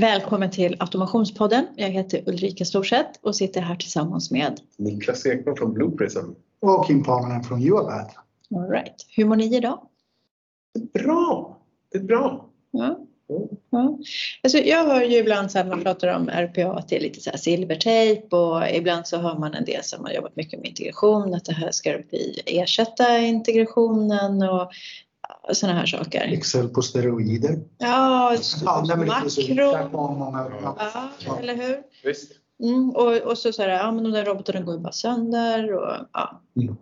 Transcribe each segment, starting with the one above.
Välkommen till Automationspodden. Jag heter Ulrika Storseth och sitter här tillsammans med Niklas Ekman från Blue Prism. Och Kim Pananen från UABAD. All right. Hur mår ni idag? Bra! Det är bra. Ja. Ja. Alltså jag hör ju ibland så här, man pratar om RPA att det är lite så här silvertejp och ibland så hör man en del som har jobbat mycket med integration att det här ska bli, ersätta integrationen och sådana här saker. Excel på steroider. Ja, Ja, makro. Många, Ja, eller hur? Visst. Mm, och, och så säger ja men de där robotarna går ju bara sönder och ja. Mm.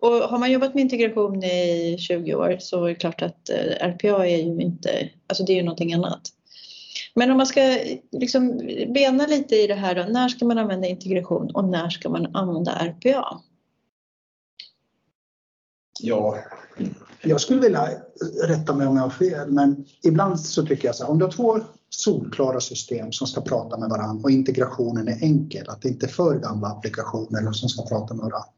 Och har man jobbat med integration i 20 år så är det klart att eh, RPA är ju inte, alltså det är ju någonting annat. Men om man ska liksom bena lite i det här då, när ska man använda integration och när ska man använda RPA? Ja, jag skulle vilja rätta mig om jag har fel, men ibland så tycker jag så här, om du har två solklara system som ska prata med varandra och integrationen är enkel, att det inte är för gamla applikationer som ska prata med varandra.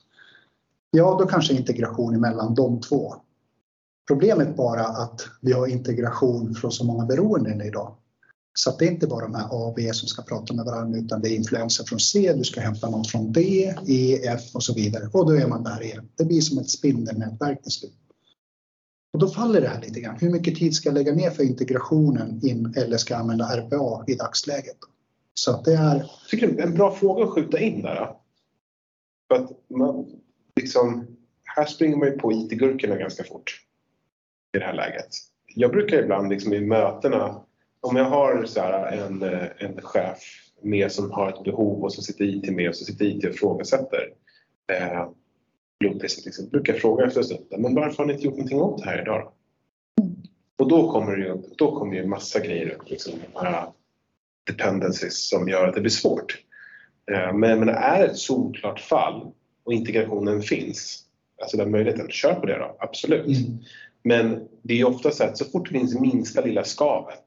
Ja, då kanske integration mellan de två. Problemet bara att vi har integration från så många beroenden idag. Så att det är inte bara de här A och B som ska prata med varandra utan det är influenser från C, du ska hämta något från D, E, F och så vidare. Och då är man där igen. Det blir som ett spindelnätverk till slut. Och då faller det här lite grann. Hur mycket tid ska jag lägga ner för integrationen in eller ska jag använda RPA i dagsläget? Så att det är jag tycker det är en bra fråga att skjuta in där. För att man, liksom, här springer man ju på IT-gurkorna ganska fort i det här läget. Jag brukar ibland liksom i mötena, om jag har så här en, en chef med som har ett behov och så sitter IT med och så sitter IT och ifrågasätter eh, Blueprint till exempel, brukar jag fråga efter en stund, men varför har ni inte gjort någonting åt det här idag då? Och då kommer det ju, då kommer ju massa grejer upp, liksom, de här dependencies som gör att det blir svårt. Eh, Men, men är det ett solklart fall och integrationen finns, alltså den möjligheten, kör på det då, absolut. Mm. Men det är ofta så att så fort det finns minsta lilla skavet,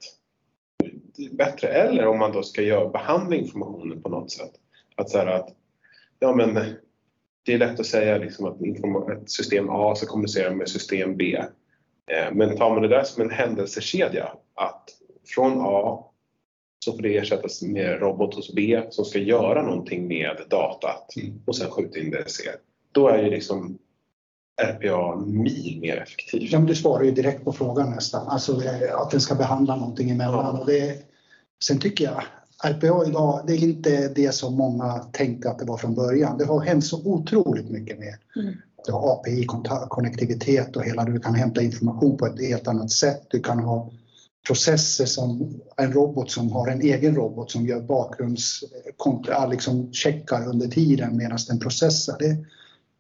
bättre. Eller om man då ska göra, behandla informationen på något sätt. Att så att, ja men det är lätt att säga liksom att ett system A ska kommunicera med system B. Eh, Men tar man det där som en händelsekedja, att från A så får det ersättas med robot hos B som ska göra någonting med datat Mm. och sen skjuta in det i C. Då är ju liksom RPA mil mer effektivt. Ja, men du svarar ju direkt på frågan nästan, alltså eh, att den ska behandla någonting emellan. Ja. Och det, sen tycker jag RPA idag, det är inte det som många tänkte att det var från början. Det har hänt så otroligt mycket mer. Mm. Du har API-konnektivitet och hela, du kan hämta information på ett helt annat sätt. Du kan ha processer som en robot som har en egen robot som gör bakgrunds, liksom checkar under tiden medan den processar. Det,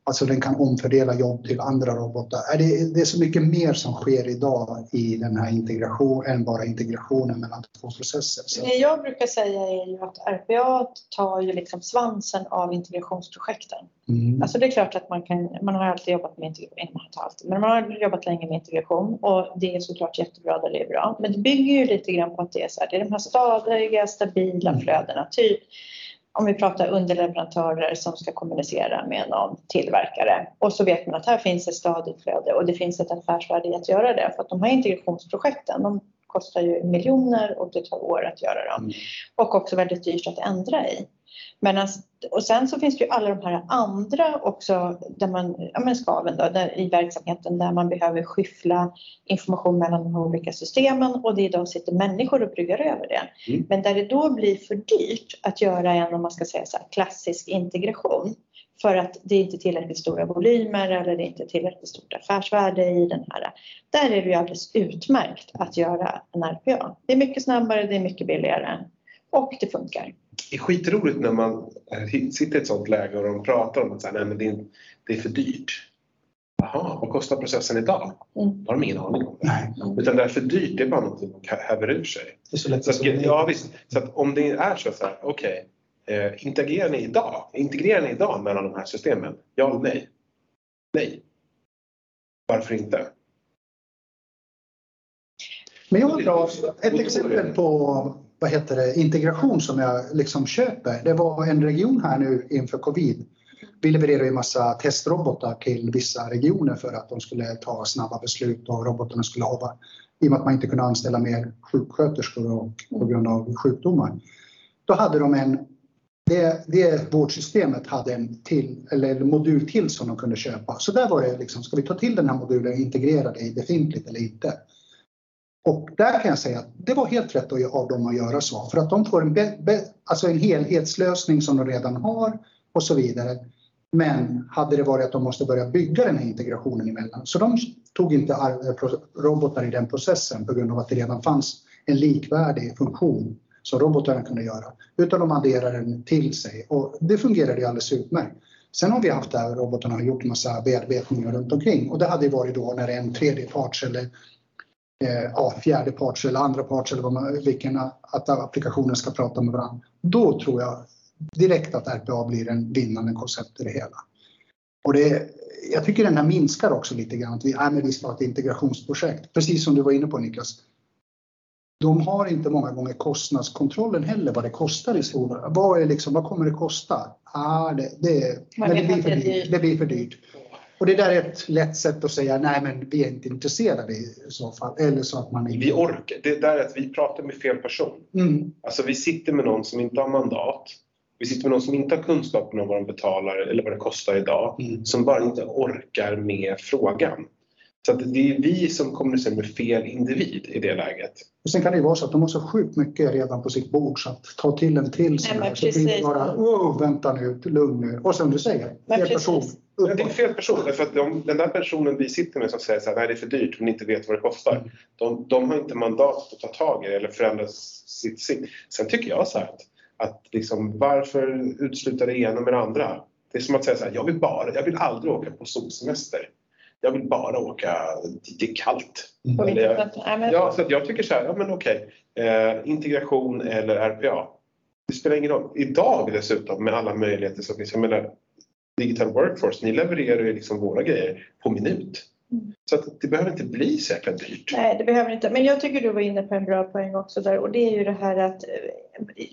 alltså den kan omfördela jobb till andra robotar. Är Det, är så mycket mer som sker idag i den här integrationen än bara integrationen mellan två processer. Så, Det jag brukar säga är ju att RPA tar ju liksom svansen av integrationsprojekten. mm, Alltså det är klart att man kan, man har alltid jobbat med integration, man har alltid, men man har jobbat länge med integration och det är såklart jättebra där det är bra. Men det bygger ju lite grann på att det är så här, det är de här stadiga, stabila Mm. flödena. Typ om vi pratar underleverantörer som ska kommunicera med någon tillverkare och så vet man att här finns ett stadigt flöde och det finns ett affärsvärde i att göra det för att de här integrationsprojekten de kostar ju miljoner och det tar år att göra dem Mm. och också väldigt dyrt att ändra i. Men och sen så finns det ju alla de här andra också där man, ja men skaven då, där, i verksamheten där man behöver skyffla information mellan de olika systemen och det idag sitter människor och bryggar över det. Mm. Men där det då blir för dyrt att göra en, om man ska säga så här, klassisk integration för att det är inte tillräckligt stora volymer eller det är inte tillräckligt stort affärsvärde i den här. Där är det ju alldeles utmärkt att göra en RPA. Det är mycket snabbare, det är mycket billigare och det funkar. Det är skitroligt när man eh, sitter i ett sånt läge och de pratar om att så här, nej, men det, är, det är för dyrt. Jaha, vad kostar processen idag? Mm. Det har de ingen aning om. Det. nej, Utan det är för dyrt, det är bara något som häver ur sig. det är så lätt Så att, ja, visst. Så att om det är så, så här, okej, eh, integrerar ni idag? Integrerar ni idag mellan de här systemen? Ja eller nej? Nej. Varför inte? Men jag har bra, ett exempel på vad heter det, integration som jag liksom köper. Det var en region här nu inför covid. Vi levererade en massa testrobotar till vissa regioner för att de skulle ta snabba beslut och robotarna skulle ha i och med att man inte kunde anställa mer sjuksköterskor och, på grund av sjukdomar. Då hade de en, det, det vårdsystemet hade en till, eller en modul till som de kunde köpa. Så där var det liksom, ska vi ta till den här modulen och integrera det i befintligt eller inte? Och där kan jag säga att det var helt rätt av dem att göra så för att de får en, be, be, alltså en helhetslösning som de redan har och så vidare. Men hade det varit att de måste börja bygga den här integrationen emellan. Så de tog inte eh, robotar i den processen på grund av att det redan fanns en likvärdig funktion som robotarna kunde göra. Utan de adderade den till sig och det fungerade ju alldeles utmärkt. Sen har vi haft där robotarna har gjort massa bearbetningar runt omkring och det hade varit då när en tredjeparts eller eh, ja, fjärde parts eller andra parts eller vad man, vilken att applikationen ska prata med varandra. Då tror jag direkt att RPA blir en vinnande koncept i det hela. Och det, jag tycker den här minskar också lite grann. Att vi, nej, men vi ska ha ett integrationsprojekt. Precis som du var inne på Niklas. De har inte många gånger kostnadskontrollen heller, vad det kostar i skolan. Vad, är liksom, vad kommer det kosta? Ah, det, det, det, blir för dyrt. det blir för dyrt. Och det där är ett lätt sätt att säga nej men vi är inte intresserade i så fall. Eller så att man inte... Vi orkar. Det där är att vi pratar med fel person. Mm. Alltså vi sitter med någon som inte har mandat vi sitter med någon som inte har kunskapen om vad de betalar eller vad det kostar idag, mm. som bara inte orkar med frågan. Så att det är vi som kommunicerar med fel individ i det läget. Och sen kan det ju vara så att de har så sjukt mycket redan på sitt bord så att ta till en till så, Nej, så blir det bara oh, vänta nu, lugn nu. Och som du säger, fel person. Ja, det är fel person. För att de, den där personen vi sitter med som säger så här, nej det är för dyrt men inte vet vad det kostar. Mm. De, de har inte mandat att ta tag i det eller förändra sitt, sitt. Sen tycker jag så här att att liksom, varför utesluta det ena med det andra? Det är som att säga så här, jag vill, bara, jag vill aldrig åka på solsemester. Jag vill bara åka dit det är kallt. Mm. Eller, ja, så jag tycker så här, ja men okej, eh, integration eller RPA. Det spelar ingen roll. Idag dessutom med alla möjligheter som finns. Jag menar, Digital Workforce, ni levererar ju liksom våra grejer på minut. Mm. Så att det behöver inte bli så jäkla dyrt. Nej, det behöver inte. Men jag tycker du var inne på en bra poäng också där och det är ju det här att eh,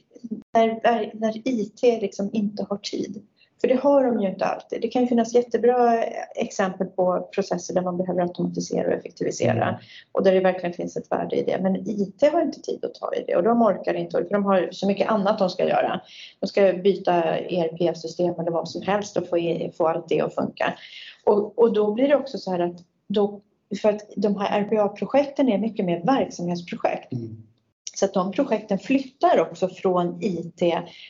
när, när IT liksom inte har tid. För det har de ju inte alltid. Det kan ju finnas jättebra exempel på processer där man behöver automatisera och effektivisera mm. och där det verkligen finns ett värde i det. Men IT har inte tid att ta i det och de orkar inte för de har så mycket annat de ska göra. De ska byta ERP-system eller vad som helst och få, få allt det att funka. Och, och då blir det också så här att då, för att de här RPA-projekten är mycket mer verksamhetsprojekt. Mm. Så att de projekten flyttar också från IT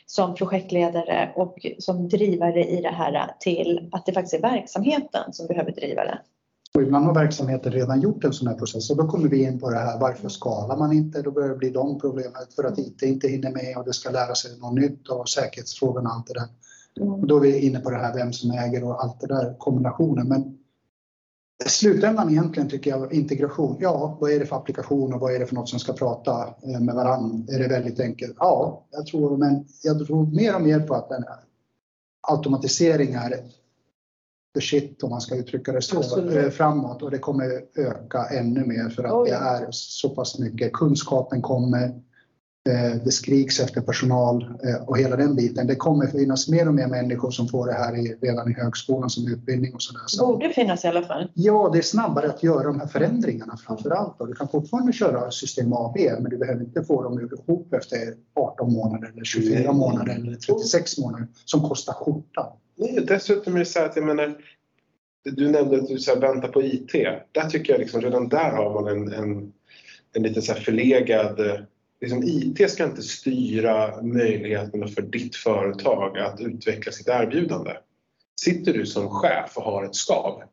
som projektledare och som drivare i det här till att det faktiskt är verksamheten som behöver driva det. Och ibland har verksamheten redan gjort en sån här process och då kommer vi in på det här varför skalar man inte? Då börjar det bli de problemet för att IT inte hinner med och det ska lära sig något nytt och säkerhetsfrågorna och allt det där. Mm. Och då är vi inne på det här vem som äger och allt det där kombinationen. Men slutändan egentligen tycker jag integration. Ja, vad är det för applikation och vad är det för något som ska prata eh, med varandra? Är det väldigt enkelt? Ja, jag tror, men jag tror mer och mer på att den här automatisering är the shit om man ska uttrycka det så Absolut. Eh, framåt och det kommer öka ännu mer för att Oj. det är så pass mycket. Kunskapen kommer, det skriks efter personal eh, och hela den biten. Det kommer finnas mer och mer människor som får det här redan i högskolan som utbildning och sådär. Så, Borde finnas i alla fall. Ja, det är snabbare att göra de här förändringarna framför allt. Du kan fortfarande köra system A B, men du behöver inte få dem ihop efter 18 månader eller 24 Nej. månader eller 36 månader som kostar skjortan. dessutom är det så att jag menar, du nämnde att du så väntar på IT. Där tycker jag liksom redan där har man en, en, en lite så förlegad liksom IT ska inte styra möjligheterna för ditt företag att utveckla sitt erbjudande. Sitter du som chef och har ett skav,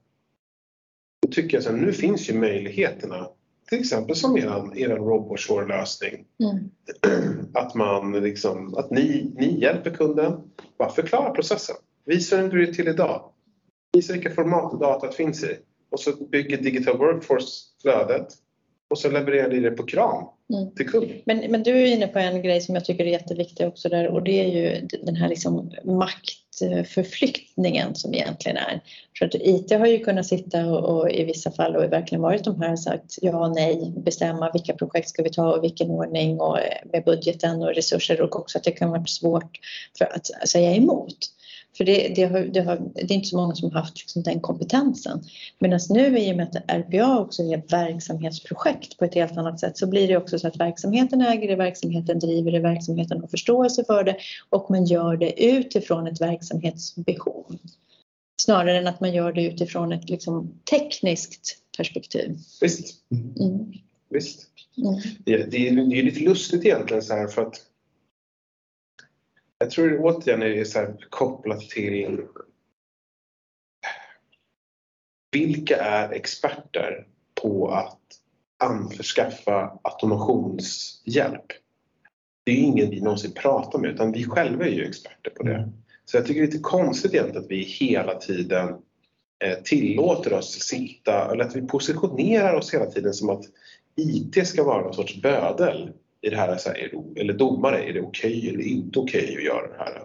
då tycker jag att nu finns ju möjligheterna, till exempel som er, er robotshore-lösning. Mm. Att, man liksom, att ni, ni hjälper kunden, bara förklara processen. Visa hur det är till idag. Visa vilka format datat finns i. Och så bygger Digital Workforce flödet och så levererar ni det på kram mm. till kund. Men, men du är inne på en grej som jag tycker är jätteviktig också där och det är ju den här liksom maktförflyttningen som egentligen är. För att IT har ju kunnat sitta och, och i vissa fall och verkligen varit de här och sagt ja och nej, bestämma vilka projekt ska vi ta och vilken ordning och med budgeten och resurser och också att det kan vara svårt för att säga emot. För det, det, har, det, har, det är inte så många som har haft liksom den kompetensen. Medan nu i och med att RPA också är ett verksamhetsprojekt på ett helt annat sätt så blir det också så att verksamheten äger det, verksamheten driver det, verksamheten har förståelse för det och man gör det utifrån ett verksamhetsbehov. Snarare än att man gör det utifrån ett liksom, tekniskt perspektiv. Visst. Mm. Visst. Mm. Det, det, är, det är lite lustigt egentligen så här för att jag tror det återigen är så här kopplat till vilka är experter på att anförskaffa automationshjälp? Det är ingen vi någonsin pratar med utan vi själva är ju experter på det. Så jag tycker det är lite konstigt egentligen att vi hela tiden eh, tillåter oss sitta, eller att vi positionerar oss hela tiden som att IT ska vara någon sorts bödel i det här, så här eller domare, är det okej okay eller inte okej okay att göra det här?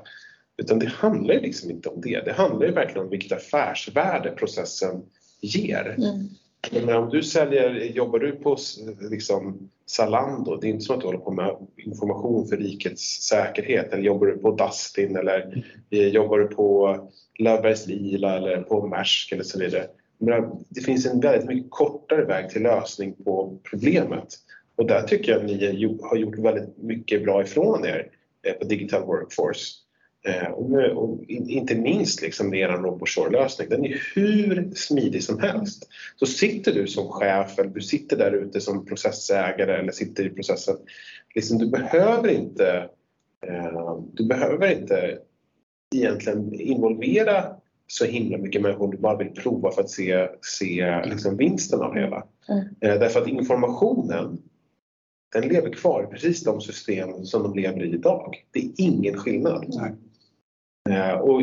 Utan det handlar ju liksom inte om det. Det handlar ju verkligen om vilket affärsvärde processen ger. Mm. Men om du säljer, jobbar du på liksom Zalando, det är inte så att du håller på med information för rikets säkerhet eller jobbar du på Dustin eller mm. jobbar du på Löfbergs Lila eller på Maersk eller så vidare. Men det finns en väldigt mycket kortare väg till lösning på problemet och där tycker jag att ni har gjort väldigt mycket bra ifrån er eh, på Digital Workforce. Eh, och, inte minst liksom med er RoboShore-lösning, den är hur smidig som helst. Så sitter du som chef eller du sitter där ute som processägare eller sitter i processen, liksom, du behöver inte eh, du behöver inte egentligen involvera så himla mycket människor, du bara vill prova för att se, se liksom vinsten av hela. Mm. Därför att informationen den lever kvar i precis de system som de lever i idag. Det är ingen skillnad. Nej. Eh, och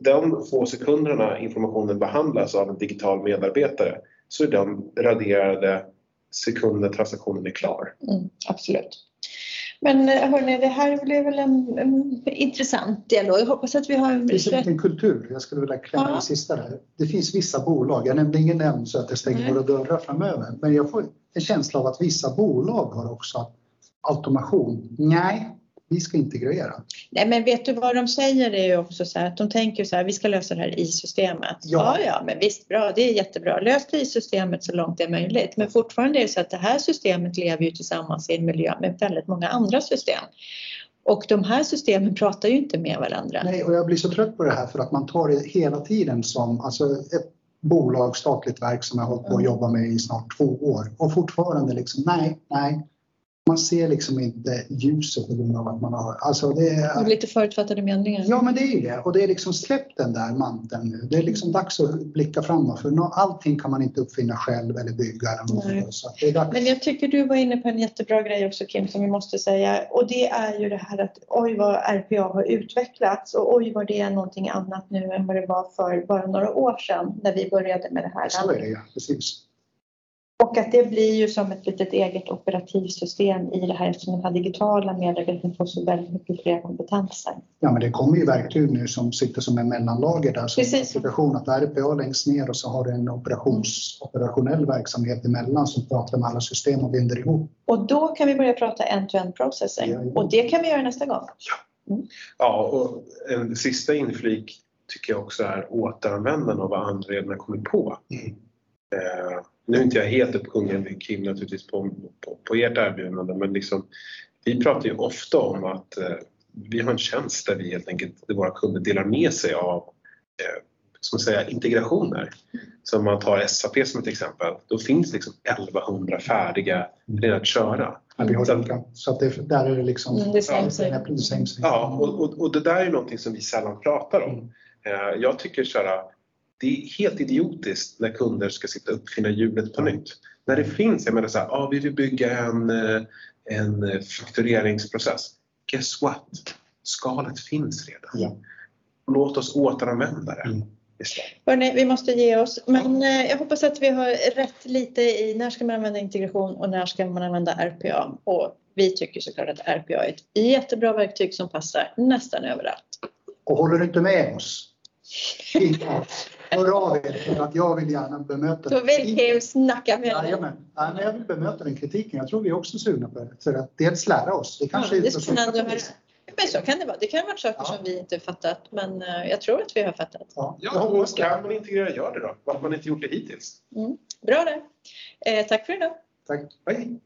de få sekunderna informationen behandlas av en digital medarbetare så är de raderade sekunden transaktionen är klar. Mm, absolut. Men eh, hörni, det här blev väl en, en intressant dialog. Jag hoppas att vi har... Det finns en kultur, jag skulle vilja klämma ja. det sista där. Det finns vissa bolag, jag nämnde ingen nämnd så att jag stänger några dörrar framöver, men jag får en känsla av att vissa bolag har också automation. Nej, vi ska integrera. Nej, men vet du vad de säger är ju också så här att de tänker så här, vi ska lösa det här i systemet. Ja. ja, ja, men visst bra, det är jättebra. Lös det i systemet så långt det är möjligt. Men fortfarande är det så att det här systemet lever ju tillsammans i en miljö med väldigt många andra system. Och de här systemen pratar ju inte med varandra. Nej, och jag blir så trött på det här för att man tar det hela tiden som alltså ett bolag, statligt verk som jag har hållit på att mm. jobba med i snart två år och fortfarande liksom nej, nej, man ser liksom inte ljuset på grund av att man har... Alltså det är, lite förutfattade meningar. Ja, men det är ju det. Och det är liksom släpp den där manteln nu. Det är liksom dags att blicka framåt för allting kan man inte uppfinna själv eller bygga. Eller så det är dags. Men jag tycker du var inne på en jättebra grej också Kim som vi måste säga och det är ju det här att oj vad RPA har utvecklats och oj vad det är någonting annat nu än vad det var för bara några år sedan när vi började med det här. Så är det ja, precis. Och att det blir ju som ett litet eget operativsystem i det här eftersom den här digitala medarbetaren får så väldigt mycket fler kompetenser. Ja, men det kommer ju verktyg nu som sitter som en mellanlager där som Precis. applikation att RPA längst ner och så har du en operations, operationell verksamhet emellan som pratar med alla system och binder ihop. Och då kan vi börja prata end-to-end processing ja, ja. och det kan vi göra nästa gång. Ja, mm. ja och en sista inflik tycker jag också är återanvändande av vad andra redan har kommit på. Mm. Eh, nu är inte jag helt uppsjungen med Kim naturligtvis på, på, på ert erbjudande men liksom, vi pratar ju ofta om att eh, vi har en tjänst där vi helt enkelt, där våra kunder delar med sig av eh, ska säga, integrationer. Så om man tar SAP som ett exempel, då finns liksom 1100 färdiga redan att köra. Ja, vi har så, så att det, där är det liksom... Mm, det same, same. same, same. Ja, och, och, och, det där är någonting som vi sällan pratar om. Mm. Eh, jag tycker så här, det är helt idiotiskt när kunder ska sitta och uppfinna hjulet på nytt. När det finns, jag menar så här, ah, vi vill bygga en, eh, en faktureringsprocess. Guess what? Skalet finns redan. Ja. Låt oss återanvända det. Mm. Hörrni, vi måste ge oss, men. Eh, jag hoppas att vi har rätt lite i när ska man använda integration och när ska man använda RPA. Och vi tycker såklart att RPA är ett jättebra verktyg som passar nästan överallt. Och håller du inte med oss? Hör av er för att jag vill gärna bemöta Då vill Kim snacka med dig. Ja, men jag vill bemöta den kritiken. Jag tror vi är också sugna på det. För att dels lära oss. Det kanske ja, det är spännande att höra. Men så kan det vara. Det kan ha varit saker Ja. som vi inte fattat men eh, jag tror att vi har fattat. Ja, Ja, och kan man integrera, gör det då. Varför har man inte gjort det hittills? Bra det. Eh, tack för idag. Tack. Hej!